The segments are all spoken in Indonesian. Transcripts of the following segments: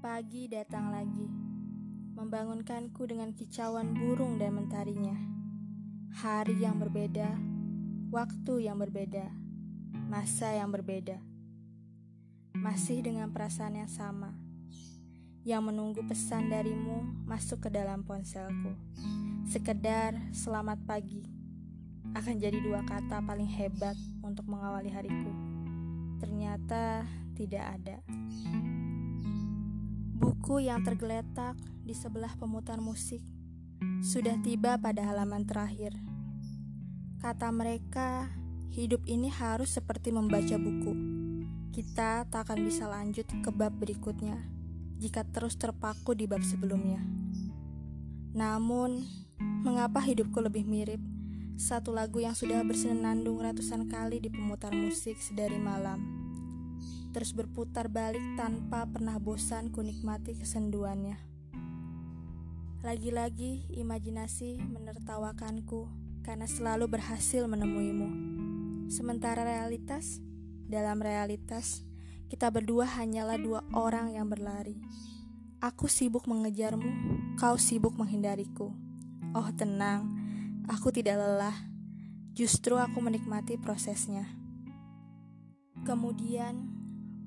Pagi datang lagi, membangunkanku dengan kicauan burung dan mentarinya. Hari yang berbeda, waktu yang berbeda, masa yang berbeda. Masih dengan perasaan yang sama, yang menunggu pesan darimu masuk ke dalam ponselku. Sekedar selamat pagi akan jadi dua kata paling hebat untuk mengawali hariku. Ternyata tidak ada. Buku yang tergeletak di sebelah pemutar musik sudah tiba pada halaman terakhir. Kata mereka, hidup ini harus seperti membaca buku. Kita tak akan bisa lanjut ke bab berikutnya jika terus terpaku di bab sebelumnya. Namun, mengapa hidupku lebih mirip satu lagu yang sudah bersenandung ratusan kali di pemutar musik sedari malam? Terus berputar balik tanpa pernah bosan ku nikmati kesenduannya. Lagi-lagi imajinasi menertawakanku karena selalu berhasil menemuimu. Sementara realitas, dalam realitas, kita berdua hanyalah dua orang yang berlari. Aku sibuk mengejarmu, kau sibuk menghindariku. Oh tenang, aku tidak lelah. Justru aku menikmati prosesnya. Kemudian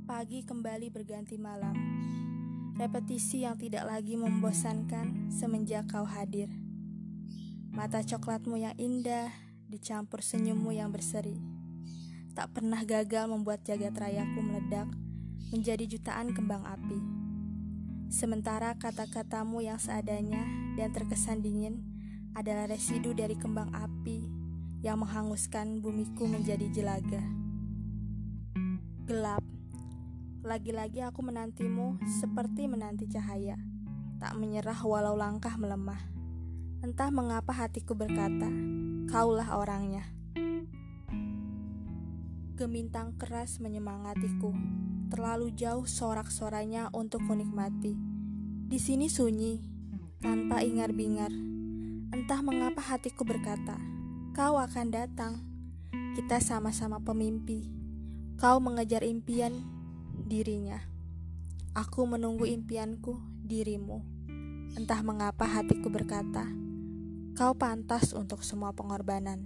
Pagi kembali berganti malam. Repetisi yang tidak lagi membosankan semenjak kau hadir. Mata coklatmu yang indah dicampur senyummu yang berseri. Tak pernah gagal membuat jagat rayaku meledak menjadi jutaan kembang api. Sementara kata-katamu yang seadanya dan terkesan dingin adalah residu dari kembang api yang menghanguskan bumiku menjadi jelaga. Gelap lagi-lagi aku menantimu seperti menanti cahaya, tak menyerah walau langkah melemah. Entah mengapa hatiku berkata, kaulah orangnya. Gemintang keras menyemangatiku, terlalu jauh sorak-soranya untuk kunikmati. Di sini sunyi, tanpa ingar-bingar. Entah mengapa hatiku berkata, kau akan datang. Kita sama-sama pemimpi. Kau mengejar impian dirinya. Aku menunggu impianku, dirimu. Entah mengapa hatiku berkata, kau pantas untuk semua pengorbanan.